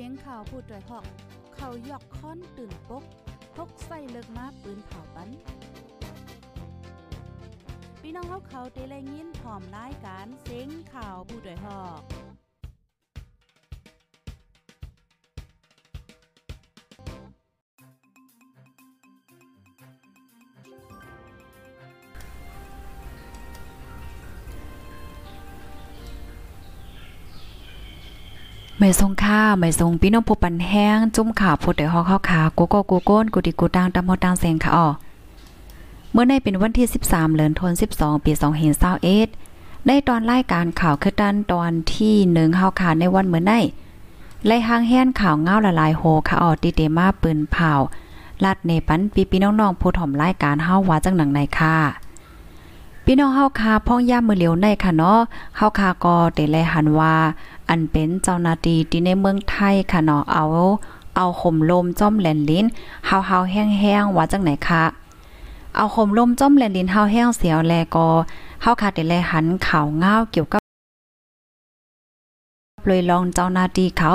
สียงข่าวพูดด้วยหอก เขายอกค้อนตื่นปกพกใส่เลิกมาปืนเผาปันพี่น้องเขาเขาเตะแรงยินพร้อมรายการเสียงข่าวผู้ด้วยหอก ไม่ทรงค่าไม่ทรงพี่น้องผู้ปันแห้ง จุ่มขาผู้ใดฮอกเข้าขากูก็กูโก้นกูดิกูตังตามฮอตังแสงค่ะอ๋อเมื่อในเป็นวันที่ 13เดือนธันวาคมปี2021ได้ตอนรายการข่าวคือดันตอนที่1เฮาขาในวันเมื่อในไล่หางแห้นข่าวเงาละลายโฮค่ะอ๋อติเตมาปืนเผาลาดเนปันปีพี่น้องๆผู้ถ่อมรายการเฮาว่าจังหนังไหนค่ะ พี่น้องเฮาคาพ่องย่ามือเหลียวในค่ะเนาะเฮาคาก็ได้แลหันว่า อันเป็นเจ้านาที่ที่ในเมืองไทยค่ะเนาะเอา เอาข่มลมจ้อมแหลนลิ้นเฮาๆแห้งๆว่าจังไหนคะเอาข่มลมจ้อมแหลนลิ้นเฮาแห้งเสียวแลก็เฮาค่ะได้แลหันข่าวง้าวเกี่ยวกับเลยลองเจ้านาที่เขา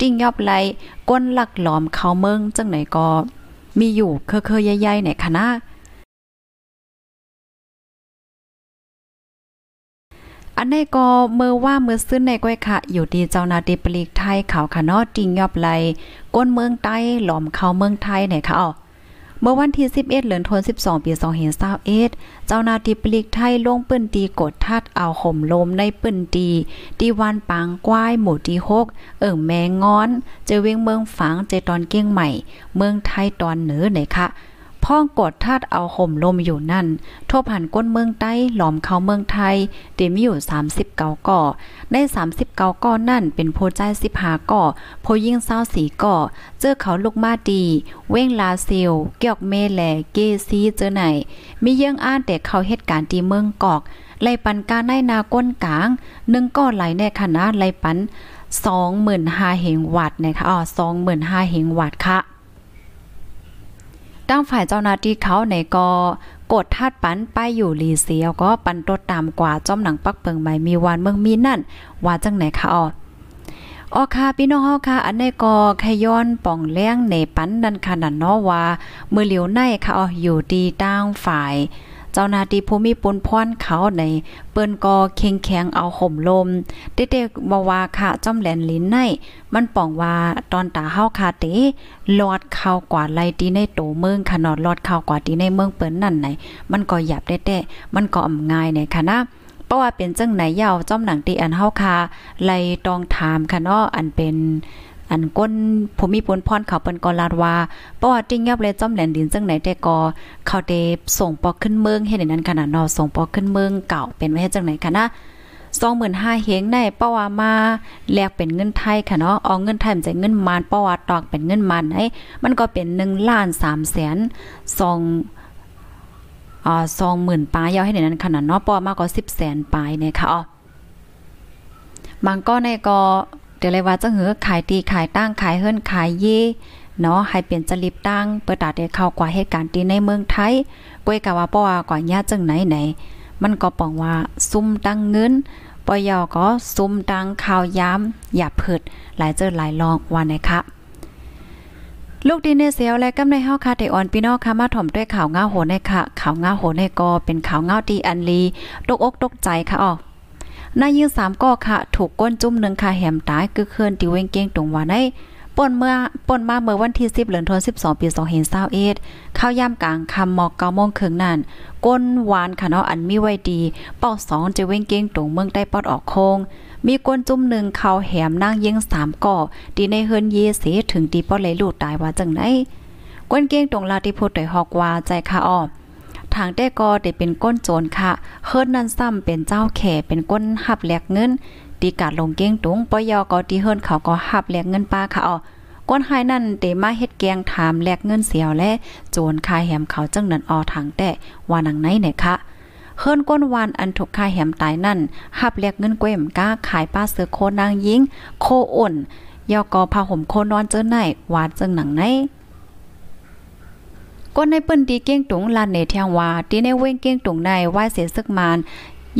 ติ้งยอบไหลก้นหลักหลอมเขาเมืองจังไหนก็มีอยู่เคยๆใหญ่ๆในคณะ อันนี้ก็เมื่อว่าเมื่อซื้อในก้อยค่ะ อยู่ที่เจ้านาทีปลีกไทยเขาค่ะเนาะจริงยอบไหลก้นเมืองใต้หลอมเข้าเมืองไทยเนี่ยค่ะอ๋อเมื่อวันที่ 11เดือนธันวาคมปี2021เจ้านาทีปลีกไทยลงปื้นตีกดทัดเอาห่มลมในปื้นตีตีวันปางกวายหมู่ที่6เอิ่งแมงงอน เจอเวียงเมืองฝางเจตอนเกี้ยงใหม่ เมืองไทยตอนเหนือเนี่ยค่ะ พ่องกดทาดเอาห่มลมอยู่นั่นทบหันก้นเมืองใต้หลอมเข้าเมืองไทยเดมีอยู่ 30เก่าก่อใน30เก่าก่อนั่นเป็นโพใจ15ก่อโพยิ่งเศร้าสีก่อเจอเขาลูกมาดี เว้งลาเซียวเกี่ยวเมแลเกซีเจอไหนมีเยื่องอ้านแต่เขาเหตุการณ์ที่เมืองกอกไล่ปันการในนาก้นกลางหนึ่งก็ไหลในคณะไล่ปัน25,000เหงวัดนะคะอ๋อ25,000เหงวัดค่ะ ตั้งฝ่ายเจ้าหน้าที่เขาในก็กดทาดปันไปอยู่ลีเซียก็ปันตดตามกว่าจอมหนังปักเปิงใหม่มีวานเมืองมีนั่น ว่าจังไหนคะอ๋อออค่ะพี่น้องเฮาค่ะ อันนี้ก็ขย้อนป่องแล้งในปันนั่นขนาดเนาะว่า มือเหลียวในค่ะอ๋ออยู่ดีตั้งฝ่าย เจ้านาทีภูมิปุนพรเขาในเปิ้นก็เข่งแข็งเอาห่มลมเด็กๆบ่ว่าค่ะจ้อมแหลนลิ้นในมันป่องว่าตอนตาเฮาคาเตลอดเข้ากว่าไลตีในโตเมืองขนาดลอดเข้ากว่าตีในเมืองเปิ้นนั่นไหนมันก็หยับได้แต่มันก็อ่ำง่ายในค่ะนะเพราะว่าเป็นจังไหนยาวจ้อมหนังตีอันเฮาคาไลตองถามค่ะเนาะอันเป็น อันก้นผมมีปนพรเขาเปิ้นก็ลาดว่าเพราะว่าจริงยับเลยจ้อมแหลนดินจังไหนแต่ก็เขาเดส่งปอขึ้นเมืองเฮ็ดนั้นขนาดนอส่งปอขึ้นเมืองเก่าเป็นไว้เฮ็ดจังไหนคะนะ25,000เฮงในป้าวามาแลกเป็นเงินไทยค่ะเนาะเอาเงินไทยมันจะเงินมานป้าวาตอกเป็นเงินมันให้มันก็เป็น1ล้าน3แสน2อ่า20,000ปลายยาวให้ในนั้นขนาดเนาะป้ามากกว่า10แสนปลายเนี่ยค่ะอ๋อบางก็ในก็ เดี๋ยวเลยว่าจะเหือขายตีขายตั้งขายเฮิรนขายเย่เนาะให้เป็นจริบตั้งเปิดตาได้เข้ากว่าเหตุการณ์ตีในเมืองไทยก้วยกะว่าป้อว่ากว่าญาจังไหนไหน มันก็ปองว่าซุ่มตั้งเงินปอยอก็ซุ่มตั้งข่าวยามอย่าเพิดหลายเจอหลายลองว่าไหนคะลูกดีเนเซียวและกำในเฮาคาเตออนพี่น้องค่ะมาถ่อมด้วยข่าวง้าโหในค่ะข่าวง้าโหในก็เป็นข่าวง้าดีอันลีตกอกตกใจค่ะอ๋อ นายยิงสามก็ค่ะ ถูกก้นจุ่มหนึ่งค่ะแหมตายคือเคลื่อนติเวงเก้งตรงว่าในป่นเมื่อป่นมาเมื่อวันที่ 10เดือนธันวาคม12 ปี2021ข้าวยามกลางคำหมอก9โมงครึ่งนั่นก้นหวานค่ะเนาะอันมีไว้ดี เป้า2จะเว้งเก้งตรงเมืองใต้ปอดออกโคง มีก้นจุ่มหนึ่งเขาแหมนางยิง3ก่อดีในเฮือนเยเสถึงตีปอไหลลูดตายว่าจังได๋ก้นเก้งตรงลาติพุทธได้ฮอกว่าใจค่ะอ้อ ทางแต่ก็ได้เป็นก้นโจรค่ะเฮิรนนั่นซ้ำเป็นเจ้าแข่เป็นก้นหับแลกเงินตีกาดลงเก้งตุงปอยอก็ตีเฮิรนเขาก็หับแลกเงินป้าค่ะอ๋อก้นหายนั่นเตมาเฮ็ดแกงถามแลกเงินเสียวและโจรคายแหมเขาจังนั้นออทางแต่ว่านังไหนเนี่ยค่ะเฮิรนก้นวานอันถูกคายแหมตายนั่นหับแลกเงินก้วยมก้าขายป้าเสือโคนางยิงโคอ่นยอกอผ้าห่มโคนอนเจอไหนวาดจังหนังไหน ก้นในเปิ้นตีเก้งตุงลานเนเทียงว่าตีในเว้งเก้งตุงในว่าเสียซึกมาน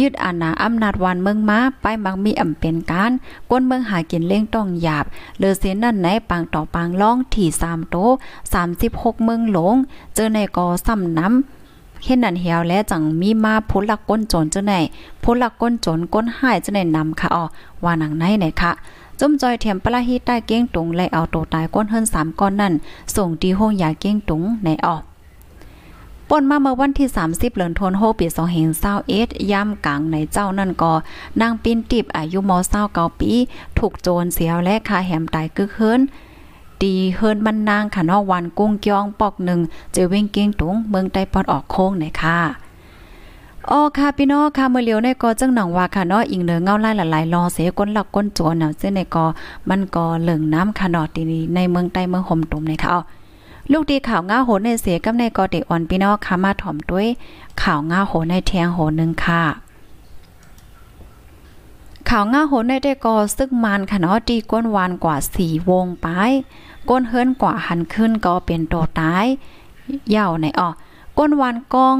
ยึดอาณาอำนาจวันเมืองมาไปมักมีอำเป็นการก้นเมืองหากินเล่งต้องหยาบเลือเสนนั่นไหนปางต่อปางล่องที่3โต36เมืองหลง เจอในกอซ้ำน้ำเห็นนั่นเหี่ยวและจังมีมาพลักก้นโจรเจ้าไหนพลักก้นโจรก้นหายเจ้าไหนนำค่ะอ๋อว่าหนังไหนไหนค่ะ จมจอยเทียมปลาฮีใต้เก้งตุงไลเอาโตตายก้นเฮิรนสามก้อนนั่น ส่งดีห้องยาเก้งตุงในออกป่นมาเมื่อวันที่ 30เดือนธันวาคมปี2021ย่ำกลางในเจ้านั่นก็นางปินติบอายุม29ปี ถูกโจรเสียวและคาแหมตายกึกเฮิรนตีเฮิรนมันนางค่ะนาะวันกุ้งกยองปอกหนึ่งเจอเว้งเก้งตุงเมืองใต้ปอดออกโค้งไหนค่ะ อ๋อค่ะพี่น้องค่ะเมื่อเลียวในกอจังหนังว่าค่ะเนาะอิงเนือเงาไล่หลายๆรอเสก้นหลักก้นโจรน่ะซึ่งในกอมันก็เหลืองน้ำค่ะเนาะทีนี้ในเมืองใต้เมืองห่มตุ่มในค่ะลูกดีข่าวง่าโหในเสียกับในกอเดอ่อนพี่น้องค่ะมาถ่อมด้วยข่าวง่าโหในแทงโหนึงค่ะข่าวง่าโหในได้กอซึกมันค่ะเนาะดีก้นวานกว่าสี่วงไปก้นเฮิรนกว่าหันขึ้นก็เป็นโตตายเยาในอ่อก้นวานกอง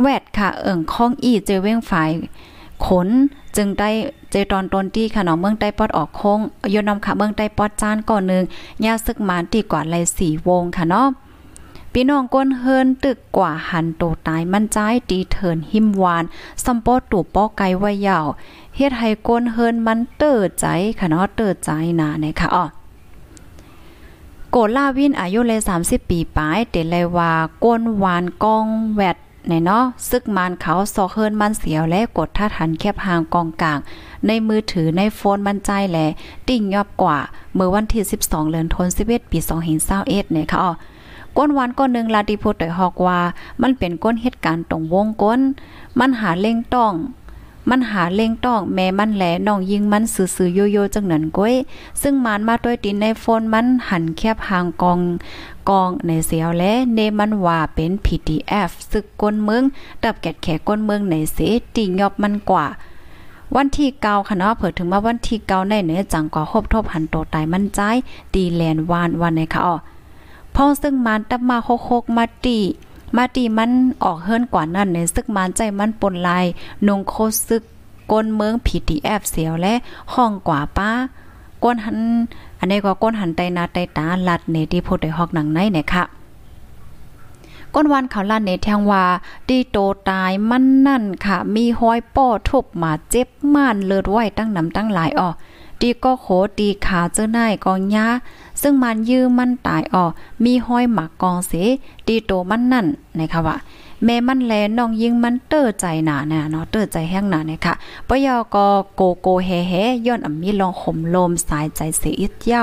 แวดค่ะ เอิ่งข้องอีเจอเว้งฝ่ายขนจึงได้เจตอนตนที่ค่ะเนาะเมืองใต้ปอดออกโค้งยนนำค่ะเมืองใต้ปอดจานก่อนนึงยาซึกมานตีกว่าไหลสี่วงค่ะเนาะพี่น้องก้นเฮิรนตึกกว่าหันโตตายมันใจตีเถินหิมวานซัมปอตูปอไกไว้ยาวเฮ็ดให้ก้นเฮิรนมันเติดใจค่ะเนาะเติดใจนานะคะอ้อโกลาวินอายุเลย30 ปีปลายเตเลยว่าก้นวานกองแวด ในเนาะซึกมันเขาซอเฮิรนมันเสียวและกดท่าทันแคบหางกองกลาง ในมือถือในโฟนมันใจแหลติ่งยอบกว่า เมื่อวันที่ 12เดือนธันวาคมปี2021เนี่ยค่ะอ๋อก้นวันก้นหนึ่งลาดิโพดอยฮอกว่า มันเป็นก้นเหตุการณ์ตรงวงก้น มันหาเล่งต้อง มันหาเล่งต้องแม่มันแหลน้องยิงมันซื่อๆโยโย่จังนั้นก้อยซึ่งมันมาด้วยตินในโฟนมันหันแคบหางกองกองในเสียวและเนมันว่าเป็น PDF ซึกก้นเมืองดับแกดแขก้นเมืองในเสติยอบมันกว่าวันที่เกาค่ะเนาะเผิดถึงมาวันที่เกาในเหนือจังกว่าครบทบหันโตตายมันใจตีแลนวานวันในค่ะอ๋อพ่อซึ่งมันตับมาโคกมาตี มาตีมันออกเฮิรนกว่านั้นในซึกมันใจมันปนลายนงโคซึกก้นเมือง PDF เสียวและห้องกว่าป้าก้นหัน อันนี้ก็ก้นหันไตนาไตตาลัดเนที่พูดได้ฮอกหนังในเนี่ยค่ะก้นวันเขาลั่นเนแทงว่าดีโตตายมันนั่นค่ะ มีห้อยป้อทุบมาเจ็บม่านเลือดไหวตั้งน้ำตั้งหลายอ่อ ตีก็โขตีขาเจ้านายกองยาซึ่งมันยื้อมันตายออก มีห้อยหมักกองเสตีโตมันนั่นนะคะว่าแม่มันแลน้องยิงมันเตอใจหนาเนี่ยเนาะเตอใจแห้งหนาเนี่ยค่ะปยอก็โกโกเฮเฮย้อนอ่ำมีลองข่มลมสายใจเสียอิดเย้า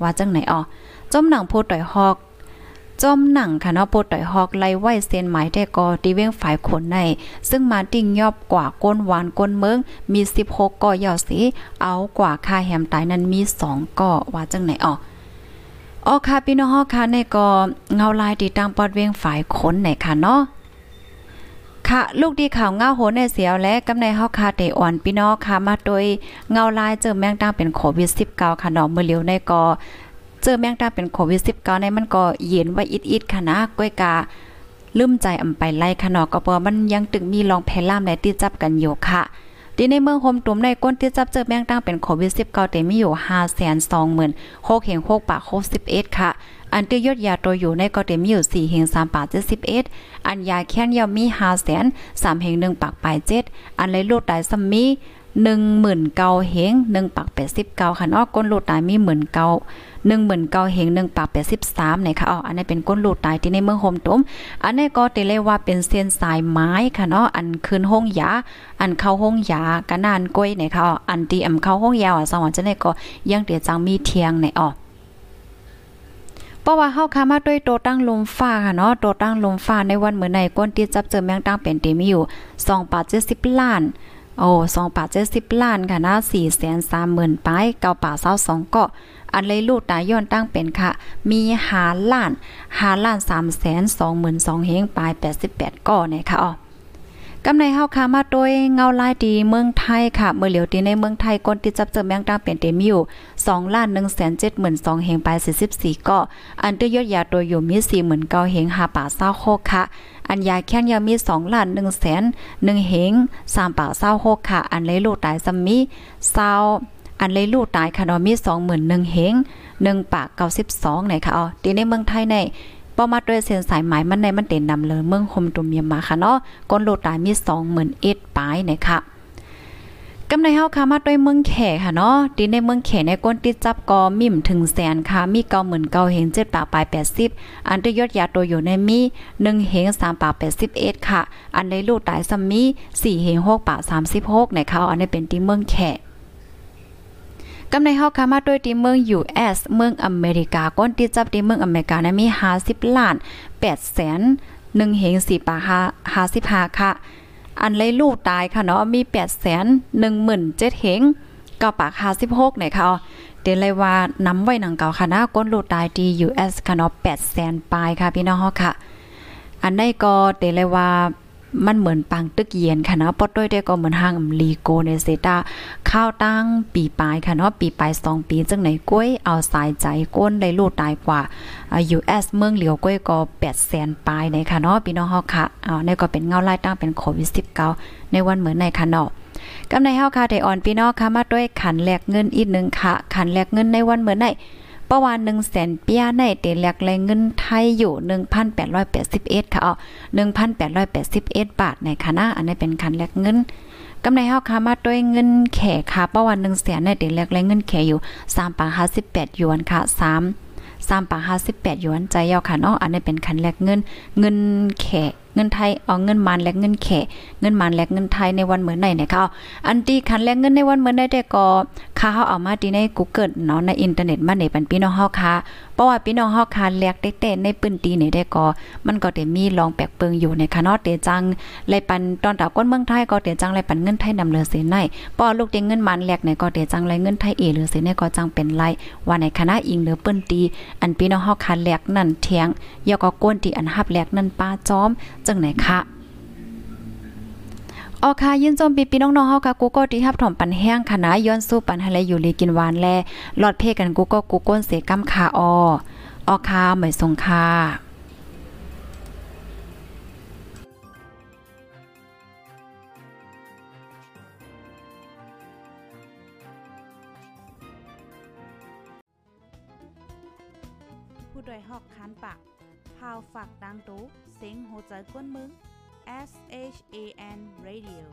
ว่าจังไหนอ๋อจมหนังโพต่อยหอก จอมหนังค่ะเนาะโปต่อยฮอกไล่ไว้เส้นหมายแต่ก็ตีเว้งฝ่ายขนใน ซึ่งมาติ่งยอบกว่าก้นหวานก้นเมืองมี 16ก่อยอสีเอากว่าค่าแฮมตายนั้นมี 2ก่อว่าจังไหนอ๋ออ๋อค่ะพี่น้องฮอกค่ะในก็เงาลายติดตามปอดเว้งฝ่ายขนไหนค่ะเนาะค่ะลูกดีข่าวเงาโหในเสียวและกำในเฮาคาเตอ่อนพี่น้องค่ะมาโดยเงาลายเจอแมงตังเป็นโควิด19ค่ะเนาะมื้อเลียวในก็ เจอแมงตังเป็นโควิด19ในมันก็เย็นไว้อิดๆค่ะนะก้อยกาลืมใจอำไปไล่ค่ะเนาะก็เพราะมันยังตึงมีลองแพล่ามและติดจับกันอยู่ค่ะดีในเมืองโฮมตุ่มในก้นที่จับเจอแมงตังเป็นโควิด19แต่มีอยู่520,000 6เห็ง6ปาก61ค่ะอันที่ยดยาตัวอยู่ในก็เต็มอยู่สี่เฮงสามปากเจ็ดสิบเอ็ดอันยาแค้นยามีห้าแสนสามเฮงหนึ่งปากปลายเจ็ดอันเลยลูดตายซัมมี หนึ่งหมื่นเก้าเฮงหนึ่งปากแปดสิบเก้าค่ะนอกก้นลูดตายมีหมื่นเก้าหนึ่งหมื่นเก้าเฮงหนึ่งปากแปดสิบสามเนี่ยค่ะอ๋ออันนี้เป็นก้นลูดตายที่ในเมืองโฮมตุ้มอันนี้ก็เตเลยกว่าเป็นเส้นสายไม้ค่ะเนาะอันคืนห้องยาอันเข้าห้องยากะนานก้อยเนี่ยค่ะอันตีอำเข้าห้องยาอะสวรรค์จะได้ก็ยังเตียจังมีเทียงในอ๋อราะว่าเฮาค้ามาด้วยโตตั้งลมฟ้าค่ะเนาะโตตั้งลมฟ้าในวันเหมือนในก้นที่จับเจอแมงตั้งเป็นเตมีอยู่2ปา70ล้าน โอ้สองป่าเจ็ดสิบล้านค่ะนะสี่แสนสามหมื่นป้ายเก้าป่าเศร้าสองเกาะอันเลยลูกตายย้อนตั้งเป็นค่ะ มีหาล้านหาล้านสามแสนสองหมื่นสองเฮงปลายแปดสิบแปดก่อเนี่ยค่ะอ๋อ กำในเฮาค่ะมาโดยเงาลายดีเมืองไทยค่ะเมื่อเหลียวตีในเมืองไทยคนที่จับเจอแมงดาเป็นเต็มอยู่2ล้าน1 7 2 0 0 0เฮงไป44ก็อันเตยยอดยาโดยอยู่มี4 9เฮง5ป่าเศร้าโคกค่ะ อันยาแค้นยามี2ล้าน1แสน1เฮง3ป่าเศร้าโคกค่ะ อันเลยลูกตายซัมมีเศร้าอันเลยลูกตายค่ะเนาะมี21,000เฮง1ปาก92ไหนค่ะอ๋อตีในเมืองไทยใน ป้อมาด้วยเส้นสายไหมมันในมันเด่นนำเลยเมืองคมตุมเมียมาค่ะเนาะก้นโลดตายมี20,000เอ็ดปลายไหนค่ะกำในเฮาค่ะมาด้วยเมืองแขค่ะเนาะตีในเมืองแขในก้นติดจับกอมิ่มถึงแสนค่ะมีเก้าหมื่นเก้าเฮงเจ็ดปากปลายแปดสิบอันตยอดยาตัวอยู่ในมีหนึ่งเฮงสามปากแปดสิบเอ็ดค่ะ อันในลูกตายซัมมีสี่เฮงหกปากสามสิบหกในเขาอันนี้เป็นที่เมืองแข กำในเฮาค่ะมาด้วยที่เมือง US เมืองอเมริกาก้นที่จับที่เมืองอเมริกานะมี50ล้าน8แสน1เฮง4ปาก55ค่ะ อันเลยลูกตายค่ะเนาะมี8แสน17,000เฮงก็ปาก56เนี่ยค่ะเดี๋ยวเลยว่านำไว้หนังเก่าค่ะนะก้นลูกตายที่ US ค่ะเนาะ8แสนปลายค่ะพี่น้องเฮาค่ะ อันใดก็เดี๋ยวเลยว่า มันเหมือนปังตึกเย็นค่ะเนาะปอดด้วยได้ก็เหมือนห้างลีโกในเซตาข้าวตั้งปีปลายค่ะเนาะปีปลาย2ปีจังไหนกล้วยเอาสายใจก้นได้ลูกตายกว่า US เมืองเหลียวก้วยก็8แสนปลายในค่ะเนาะพี่น้องเฮาค่ะเอาในก็เป็นเงาไล่ตั้งเป็นโควิด19ในวันเหมือนในค่ะเนาะกำในเฮาค่ะได้อ่อนพี่น้องค่ะมาด้วยขันแลกเงินอีกนึงค่ะขันแลกเงินในวันเหมือนใน ประมาณ1 0 0 0 0เปียในเตแลกแรงเงินไทยอยู่ 1,881ค่ะอ๋อ1,881 บาทในคณะอันนี้เป็นคันแลกเงินกำไรเฮาค่ะมาด้วยเงินแขค่ะประมาณ1แสนในเตแลกแรงเงินแขอยู่3ปา58หยวนค่ะ3 3ปา58หยวนใจยาวค่ะเนาะอันนี้เป็นคันแลกเงินเงินแขเงินไทยเอาเงินมันแลกเงินแขเงินมันแลกเงินไทยในวันเหมือนไหนเนี่ยค่ะอันที่คันแลกเงินในวันเหมือนได้แต่ก็ค่าเฮาเอามาที่ใน Google เนาะในอินเทอร์เน็ตมาในปันพี่น้องเฮาค่ะเพราะว่าพี่น้องเฮาค่ะแลกได้แต่ในปื้นตีนี่ได้ก็มันก็ได้มีลองแปลกเปิงอยู่ในค่ะเนาะเตจังไลปันตอนตาก้นเมืองไทยก็เตจังไลปันเงินไทยนำเลือเสินในป้อลูกเตเงินมันแลกในก็เตจังไลเงินไทยเอหรือเสินในก็จังเป็นไรว่าในคณะอิงหรือปื้นตี อันพี่น้องเฮาค่ะแลกนั่นเทียงยก็ก้นที่อันฮับแลกนั่นป้าจ้อมจังไหนคะออค่ะยินจมปีปีน้องๆเฮาค่ะกูก็ที่ฮับถ่อมปันแห้งคณะย้อนสู้ปันให้เลอยู่ลีกินหวานแลหลอดเพกันกูก็กูก้นเสกำคาออออค่ะเหมยสงค่ะผู้ดยหอกคันปากพาวฝากดังตู้ tiếng hỗ trợ quân mướng S H A N Radio.